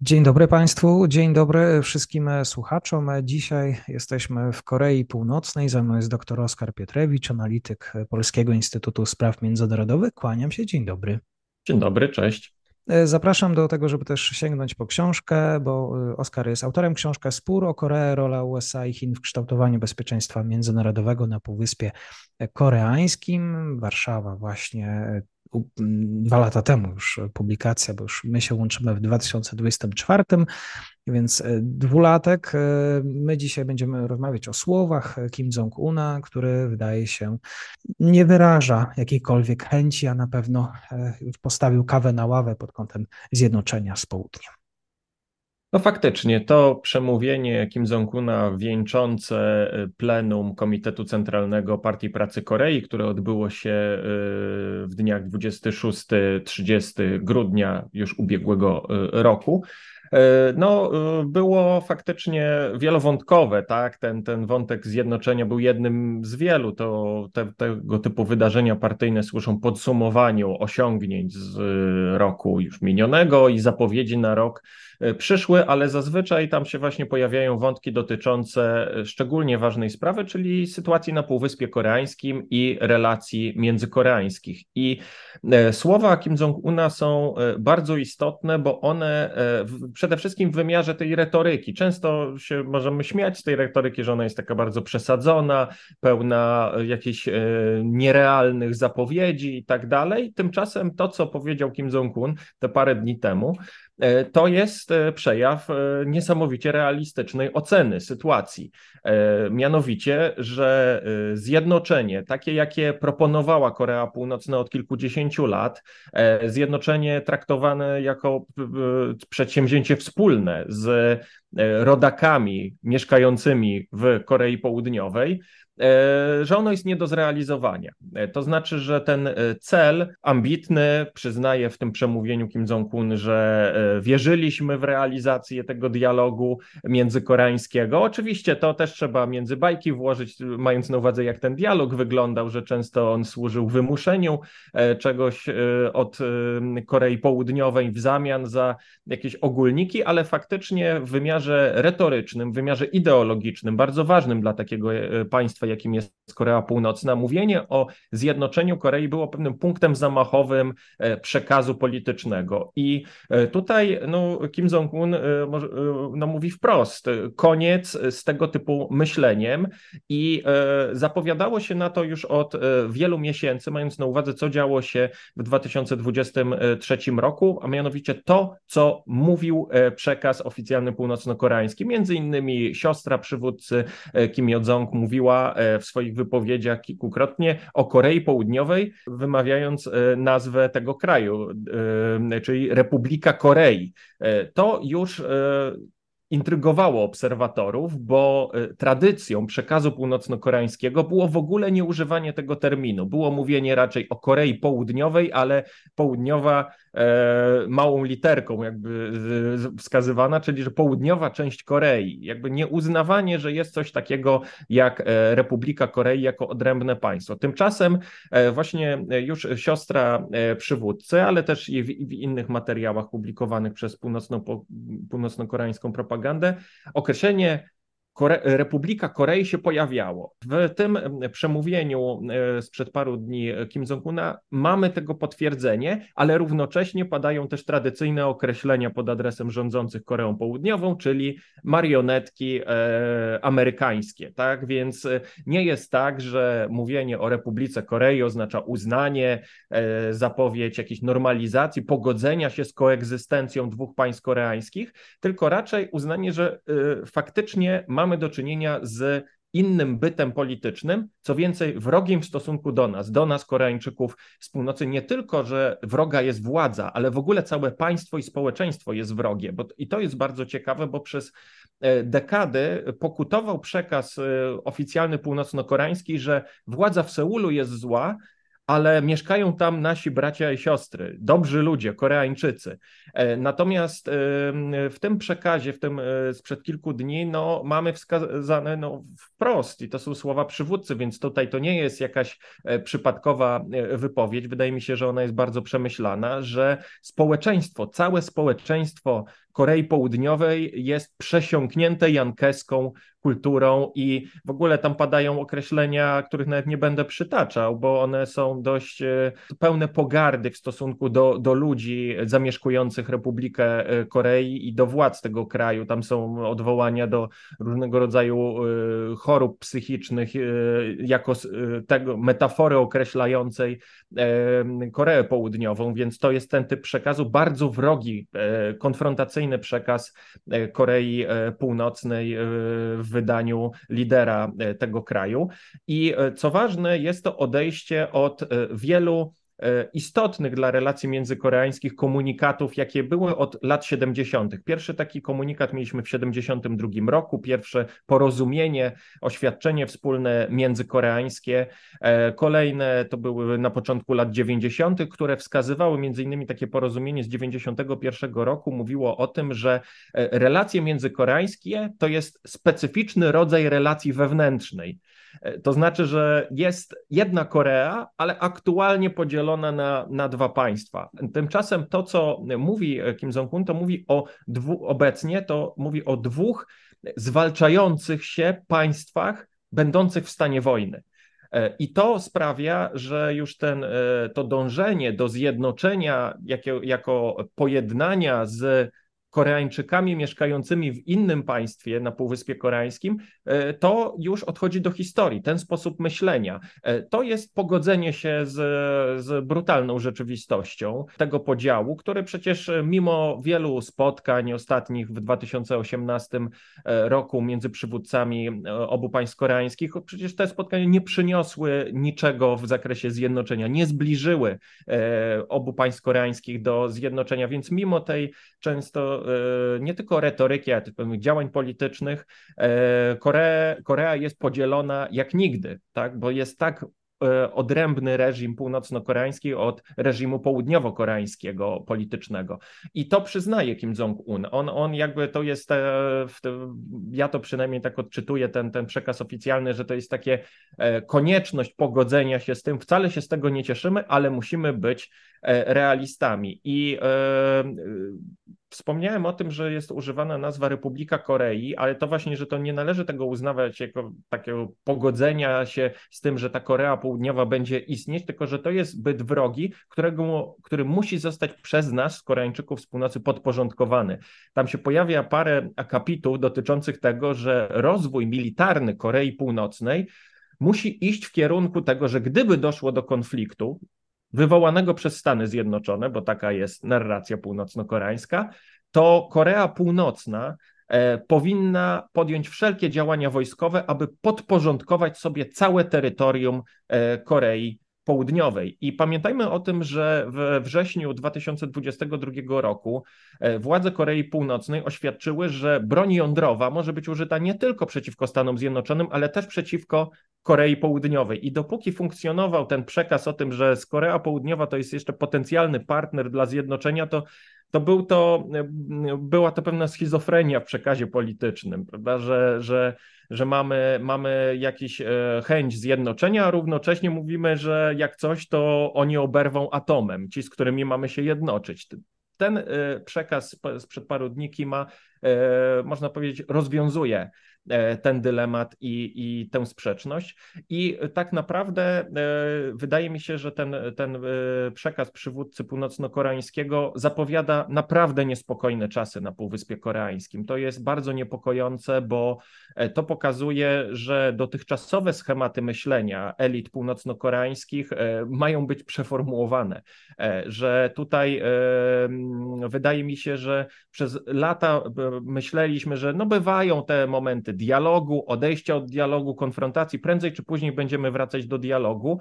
Dzień dobry Państwu, dzień dobry wszystkim słuchaczom. Dzisiaj jesteśmy w Korei Północnej. Ze mną jest dr Oskar Pietrewicz, analityk Polskiego Instytutu Spraw Międzynarodowych. Kłaniam się, dzień dobry. Dzień dobry, cześć. Zapraszam do tego, żeby też sięgnąć po książkę, bo Oskar jest autorem książki Spór o Koreę, rola USA i Chin w kształtowaniu bezpieczeństwa międzynarodowego na Półwyspie Koreańskim. Warszawa właśnie dwa lata temu już publikacja, bo już my się łączymy w 2024, więc e, dwulatek. E, my dzisiaj będziemy rozmawiać o słowach Kim Jong-una, który wydaje się nie wyraża jakiejkolwiek chęci, a na pewno e, postawił kawę na ławę pod kątem zjednoczenia z południem. No faktycznie, to przemówienie Kim Jong-una wieńczące y, plenum Komitetu Centralnego Partii Pracy Korei, które odbyło się y, w dniach 26-30 grudnia już ubiegłego y, roku, no, było faktycznie wielowątkowe, tak? Ten, ten wątek zjednoczenia był jednym z wielu. To te, tego typu wydarzenia partyjne służą podsumowaniu osiągnięć z roku już minionego i zapowiedzi na rok przyszły, ale zazwyczaj tam się właśnie pojawiają wątki dotyczące e, szczególnie ważnej sprawy, czyli sytuacji na Półwyspie Koreańskim i relacji międzykoreańskich. I e, słowa Kim Jong-una są bardzo istotne, bo one przede wszystkim w wymiarze tej retoryki. Często się możemy śmiać z tej retoryki, że ona jest taka bardzo przesadzona, pełna jakichś nierealnych zapowiedzi i tak dalej. Tymczasem to, co powiedział Kim Jong-un te parę dni temu, E, to jest e, przejaw e, niesamowicie realistycznej oceny sytuacji. Mianowicie, że zjednoczenie, takie jakie proponowała Korea Północna od kilkudziesięciu lat, zjednoczenie traktowane jako przedsięwzięcie wspólne z rodakami mieszkającymi w Korei Południowej, E, że ono jest nie do zrealizowania. E, to znaczy, że ten e, cel ambitny, przyznaje w tym przemówieniu Kim Jong-un, że wierzyliśmy w realizację tego dialogu międzykoreańskiego. Oczywiście to też trzeba między bajki włożyć, mając na uwadze, jak ten dialog wyglądał, że często on służył wymuszeniu czegoś od Korei Południowej w zamian za jakieś ogólniki, ale faktycznie w wymiarze retorycznym, w wymiarze ideologicznym, bardzo ważnym dla takiego państwa jakim jest Korea Północna, mówienie o zjednoczeniu Korei było pewnym punktem zamachowym e, przekazu politycznego. I e, tutaj no, Kim Jong-un e, no, mówi wprost, koniec z tego typu myśleniem i zapowiadało się na to już od wielu miesięcy, mając na uwadze, co działo się w 2023 roku, a mianowicie to, co mówił przekaz oficjalny północno-koreański. Między innymi siostra przywódcy Kim Jong mówiła w swoich wypowiedziach kilkukrotnie o Korei Południowej, wymawiając e, nazwę tego kraju, e, czyli Republika Korei. E, to już intrygowało obserwatorów, bo tradycją przekazu północno-koreańskiego było w ogóle nieużywanie tego terminu. Było mówienie raczej o Korei Południowej, ale południowa E, małą literką jakby wskazywana, czyli że południowa część Korei, jakby nie uznawanie, że jest coś takiego jak e, Republika Korei jako odrębne państwo. Tymczasem e, właśnie już siostra przywódcy, ale też i w, w innych materiałach publikowanych przez północno, północno-koreańską propagandę, określenie Kore Republika Korei się pojawiało. W tym przemówieniu e, sprzed paru dni Kim Jong-una mamy tego potwierdzenie, ale równocześnie padają też tradycyjne określenia pod adresem rządzących Koreą Południową, czyli marionetki e, amerykańskie. Tak więc e, nie jest tak, że mówienie o Republice Korei oznacza uznanie, e, zapowiedź jakiejś normalizacji, pogodzenia się z koegzystencją dwóch państw koreańskich, tylko raczej uznanie, że e, faktycznie mamy mamy do czynienia z innym bytem politycznym, co więcej, wrogiem w stosunku do nas, do nas, Koreańczyków z północy. Nie tylko, że wroga jest władza, ale w ogóle całe państwo i społeczeństwo jest wrogie. Bo, I to jest bardzo ciekawe, bo przez e, dekady pokutował przekaz e, oficjalny północno-koreański, że władza w Seulu jest zła, ale mieszkają tam nasi bracia i siostry, dobrzy ludzie, Koreańczycy. E, natomiast w tym przekazie, w tym e, sprzed kilku dni, no, mamy wskazane no, wprost, i to są słowa przywódcy, więc tutaj to nie jest jakaś e, przypadkowa wypowiedź. Wydaje mi się, że ona jest bardzo przemyślana, że społeczeństwo, całe społeczeństwo Korei Południowej jest przesiąknięte jankeską kulturą i w ogóle tam padają określenia, których nawet nie będę przytaczał, bo one są dość e, pełne pogardy w stosunku do, do ludzi zamieszkujących Republikę e, Korei i do władz tego kraju. Tam są odwołania do różnego rodzaju e, chorób psychicznych jako tego metafory określającej Koreę Południową, więc to jest ten typ przekazu bardzo wrogi, konfrontacyjny przekaz Korei Północnej w wydaniu lidera e, tego kraju. I e, co ważne, jest to odejście od e, wielu istotnych dla relacji międzykoreańskich komunikatów, jakie były od lat 70. Pierwszy taki komunikat mieliśmy w 72 roku, pierwsze porozumienie, oświadczenie wspólne międzykoreańskie. Kolejne to były na początku lat 90., które wskazywały między innymi takie porozumienie z 91 roku, mówiło o tym, że relacje międzykoreańskie to jest specyficzny rodzaj relacji wewnętrznej. E, to znaczy, że jest jedna Korea, ale aktualnie podzielona na, na dwa państwa. Tymczasem to, co mówi Kim Jong-un, to mówi o obecnie to mówi o dwóch zwalczających się państwach będących w stanie wojny. E, I to sprawia, że już ten, e, to dążenie do zjednoczenia jako, jako pojednania z Koreańczykami mieszkającymi w innym państwie na Półwyspie Koreańskim, e, to już odchodzi do historii, ten sposób myślenia. E, to jest pogodzenie się z, z brutalną rzeczywistością tego podziału, który przecież mimo wielu spotkań ostatnich w 2018 e, roku między przywódcami obu państw koreańskich, przecież te spotkania nie przyniosły niczego w zakresie zjednoczenia, nie zbliżyły obu państw koreańskich do zjednoczenia, więc mimo tej często E, nie tylko retoryki, ale pewnych działań politycznych, e, Korea, Korea jest podzielona jak nigdy, tak? bo jest tak e, odrębny reżim północno-koreański od reżimu południowo-koreańskiego politycznego. I to przyznaje Kim Jong-un. On, on jakby to jest, ja to przynajmniej tak odczytuję, ten, ten przekaz oficjalny, że to jest takie konieczność pogodzenia się z tym. Wcale się z tego nie cieszymy, ale musimy być realistami. I Wspomniałem o tym, że jest używana nazwa Republika Korei, ale to właśnie, że to nie należy tego uznawać jako takiego pogodzenia się z tym, że ta Korea Południowa będzie istnieć, tylko że to jest byt wrogi, którego, który musi zostać przez nas, Koreańczyków z północy, podporządkowany. Tam się pojawia parę akapitów dotyczących tego, że rozwój militarny Korei Północnej musi iść w kierunku tego, że gdyby doszło do konfliktu, wywołanego przez Stany Zjednoczone, bo taka jest narracja północno-koreańska, to Korea Północna e, powinna podjąć wszelkie działania wojskowe, aby podporządkować sobie całe terytorium e, Korei Południowej. I pamiętajmy o tym, że we wrześniu 2022 roku e, władze Korei Północnej oświadczyły, że broń jądrowa może być użyta nie tylko przeciwko Stanom Zjednoczonym, ale też przeciwko Korei Południowej. I dopóki funkcjonował ten przekaz o tym, że z Korea Południowa to jest jeszcze potencjalny partner dla zjednoczenia, to to, był to była to pewna schizofrenia w przekazie politycznym, prawda? Że, że, że mamy, mamy jakiś e, chęć zjednoczenia, a równocześnie mówimy, że jak coś, to oni oberwą atomem, ci, z którymi mamy się jednoczyć. Ten e, przekaz sprzed paru dni Kima, e, można powiedzieć, rozwiązuje ten dylemat i, i tę sprzeczność. I tak naprawdę e, wydaje mi się, że ten, ten e, przekaz przywódcy północno-koreańskiego zapowiada naprawdę niespokojne czasy na Półwyspie Koreańskim. To jest bardzo niepokojące, bo to pokazuje, że dotychczasowe schematy myślenia elit północno-koreańskich mają być przeformułowane, że tutaj wydaje mi się, że przez lata myśleliśmy, że no bywają te momenty dialogu, odejścia od dialogu, konfrontacji, prędzej czy później będziemy wracać do dialogu.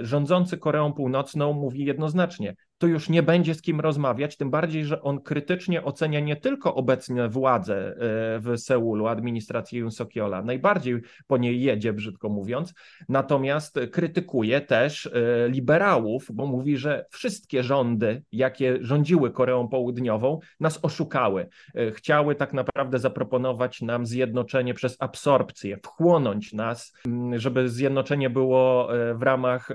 Rządzący Koreą Północną mówi jednoznacznie, to już nie będzie z kim rozmawiać, tym bardziej, że on krytycznie ocenia nie tylko obecne władze e, w Seulu, administrację Yoon Sokiola, najbardziej po niej jedzie, brzydko mówiąc, natomiast krytykuje też e, liberałów, bo mówi, że wszystkie rządy, jakie rządziły Koreą Południową, nas oszukały. E, chciały tak naprawdę zaproponować nam zjednoczenie przez absorpcję, wchłonąć nas, żeby zjednoczenie było w ramach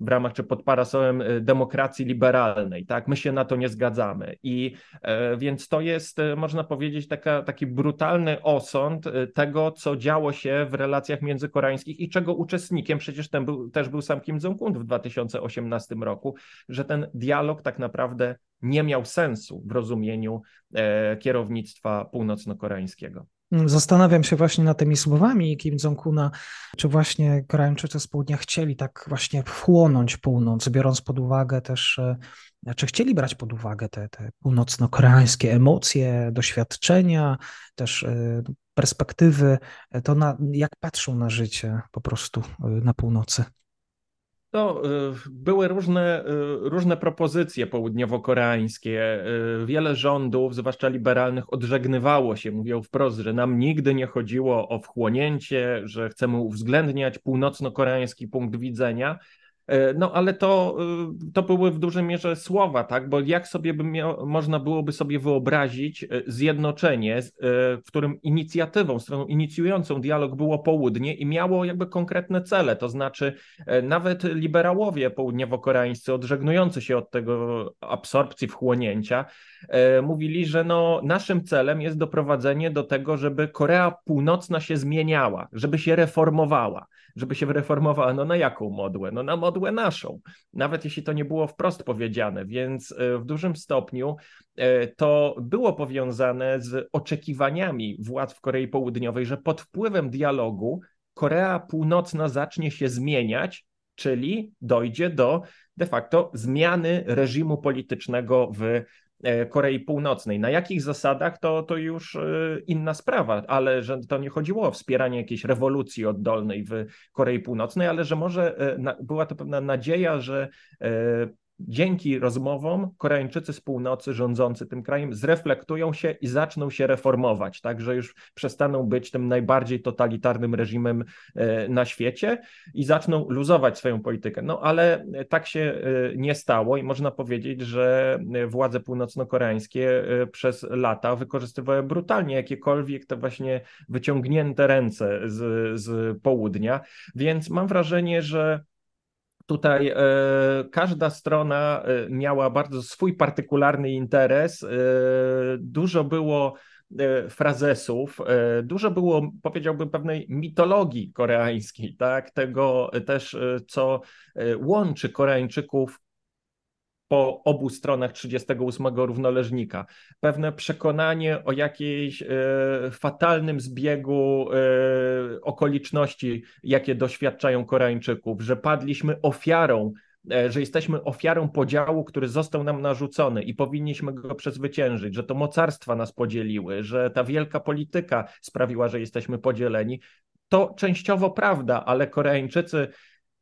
w ramach czy pod parasolem e, demokracji liberalnej, tak? My się na to nie zgadzamy. I e, więc to jest, e, można powiedzieć, taka, taki brutalny osąd tego, co działo się w relacjach międzykoreańskich i czego uczestnikiem przecież ten był, też był sam Kim Jong-un w 2018 roku, że ten dialog tak naprawdę nie miał sensu w rozumieniu kierownictwa północno-koreańskiego. Zastanawiam się właśnie nad tymi słowami Kim Jong-una, czy właśnie Koreańczycy z południa chcieli tak właśnie wchłonąć północ, biorąc pod uwagę też, e, czy chcieli brać pod uwagę te, te północno-koreańskie emocje, doświadczenia, też e, perspektywy, to na, jak patrzą na życie po prostu e, na północy. To y, były różne, y, różne propozycje południowo-koreańskie. Y, wiele rządów, zwłaszcza liberalnych, odżegnywało się, mówią wprost, że nam nigdy nie chodziło o wchłonięcie, że chcemy uwzględniać północno-koreański punkt widzenia. E, no ale to, y, to były w dużej mierze słowa, tak? Bo jak sobie by miał, można byłoby sobie wyobrazić e, zjednoczenie, e, w którym inicjatywą, stroną inicjującą dialog było południe i miało jakby konkretne cele, to znaczy nawet liberałowie południowo-koreańscy, odżegnujący się od tego absorpcji, wchłonięcia, mówili, że no, naszym celem jest doprowadzenie do tego, żeby Korea Północna się zmieniała, żeby się reformowała żeby się reformowała, no na jaką modłę? No na modłę naszą, nawet jeśli to nie było wprost powiedziane, więc e, w dużym stopniu e, to było powiązane z oczekiwaniami władz w Korei Południowej, że pod wpływem dialogu Korea Północna zacznie się zmieniać, czyli dojdzie do de facto zmiany reżimu politycznego w Korei Północnej. Na jakich zasadach to, to już e, inna sprawa, ale że to nie chodziło o wspieranie jakiejś rewolucji oddolnej w Korei Północnej, ale że może e, była to pewna nadzieja, że dzięki rozmowom Koreańczycy z północy rządzący tym krajem zreflektują się i zaczną się reformować, tak, że już przestaną być tym najbardziej totalitarnym reżimem e, na świecie i zaczną luzować swoją politykę. No ale tak się e, nie stało i można powiedzieć, że władze północno-koreańskie e, przez lata wykorzystywały brutalnie jakiekolwiek te właśnie wyciągnięte ręce z, z południa, więc mam wrażenie, że Tutaj e, każda strona e, miała bardzo swój partykularny interes. E, dużo było frazesów, dużo było, powiedziałbym, pewnej mitologii koreańskiej, tak? Tego też, co łączy Koreańczyków po obu stronach 38 równoleżnika. Pewne przekonanie o jakiejś e, fatalnym zbiegu e, okoliczności, jakie doświadczają Koreańczyków, że padliśmy ofiarą e, że jesteśmy ofiarą podziału, który został nam narzucony i powinniśmy go przezwyciężyć, że to mocarstwa nas podzieliły, że ta wielka polityka sprawiła, że jesteśmy podzieleni. To częściowo prawda, ale Koreańczycy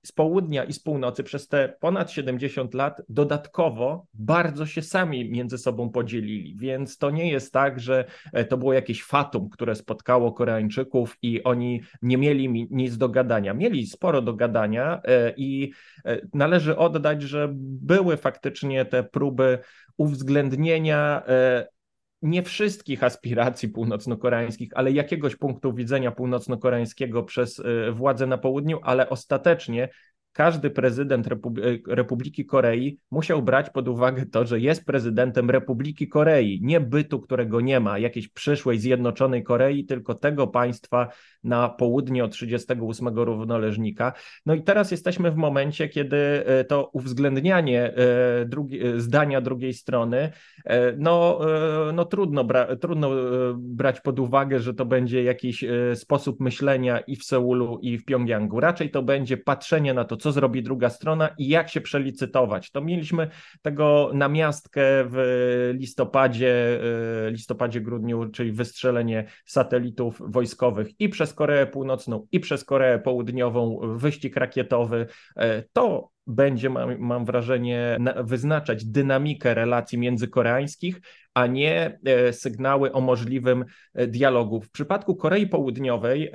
z południa i z północy przez te ponad 70 lat dodatkowo bardzo się sami między sobą podzielili, więc to nie jest tak, że e, to było jakieś fatum, które spotkało Koreańczyków i oni nie mieli nic do gadania. Mieli sporo do gadania e, i e, należy oddać, że były faktycznie te próby uwzględnienia nie wszystkich aspiracji północno-koreańskich, ale jakiegoś punktu widzenia północno-koreańskiego przez y, władze na południu, ale ostatecznie każdy prezydent Republiki Korei musiał brać pod uwagę to, że jest prezydentem Republiki Korei, nie bytu, którego nie ma, jakiejś przyszłej zjednoczonej Korei, tylko tego państwa na południe od 38 równoleżnika. No i teraz jesteśmy w momencie, kiedy e, to uwzględnianie e, drugi, e, zdania drugiej strony, no, no trudno, bra, trudno brać pod uwagę, że to będzie jakiś sposób myślenia i w Seulu, i w Pjongjangu. Raczej to będzie patrzenie na to, co zrobi druga strona i jak się przelicytować. To mieliśmy tego namiastkę w listopadzie, listopadzie, grudniu, czyli wystrzelenie satelitów wojskowych i przez Koreę Północną, i przez Koreę Południową, wyścig rakietowy. E, to będzie, mam, mam wrażenie, wyznaczać dynamikę relacji międzykoreańskich, a nie e, sygnały o możliwym e, dialogu. W przypadku Korei Południowej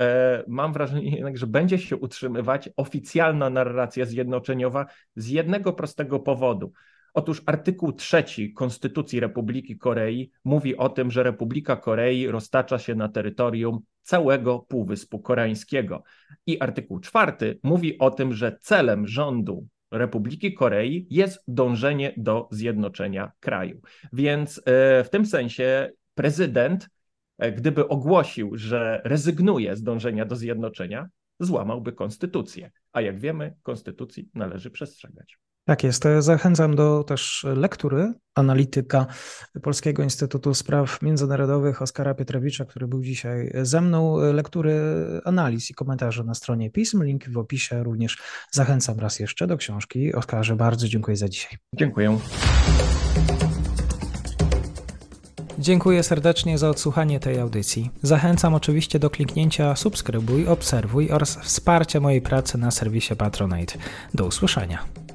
mam wrażenie jednak, że będzie się utrzymywać oficjalna narracja zjednoczeniowa z jednego prostego powodu. Otóż artykuł trzeci Konstytucji Republiki Korei mówi o tym, że Republika Korei roztacza się na terytorium całego Półwyspu Koreańskiego. I artykuł czwarty mówi o tym, że celem rządu Republiki Korei jest dążenie do zjednoczenia kraju. Więc e, w tym sensie prezydent, e, gdyby ogłosił, że rezygnuje z dążenia do zjednoczenia, złamałby konstytucję. A jak wiemy, konstytucji należy przestrzegać. Tak jest. Zachęcam do też lektury analityka Polskiego Instytutu Spraw Międzynarodowych Oskara Pietrowicza, który był dzisiaj ze mną. Lektury analiz i komentarzy na stronie pism. Link w opisie. Również zachęcam raz jeszcze do książki. Oskarze, bardzo dziękuję za dzisiaj. Dziękuję. Dziękuję serdecznie za odsłuchanie tej audycji. Zachęcam oczywiście do kliknięcia subskrybuj, obserwuj oraz wsparcia mojej pracy na serwisie Patronite. Do usłyszenia.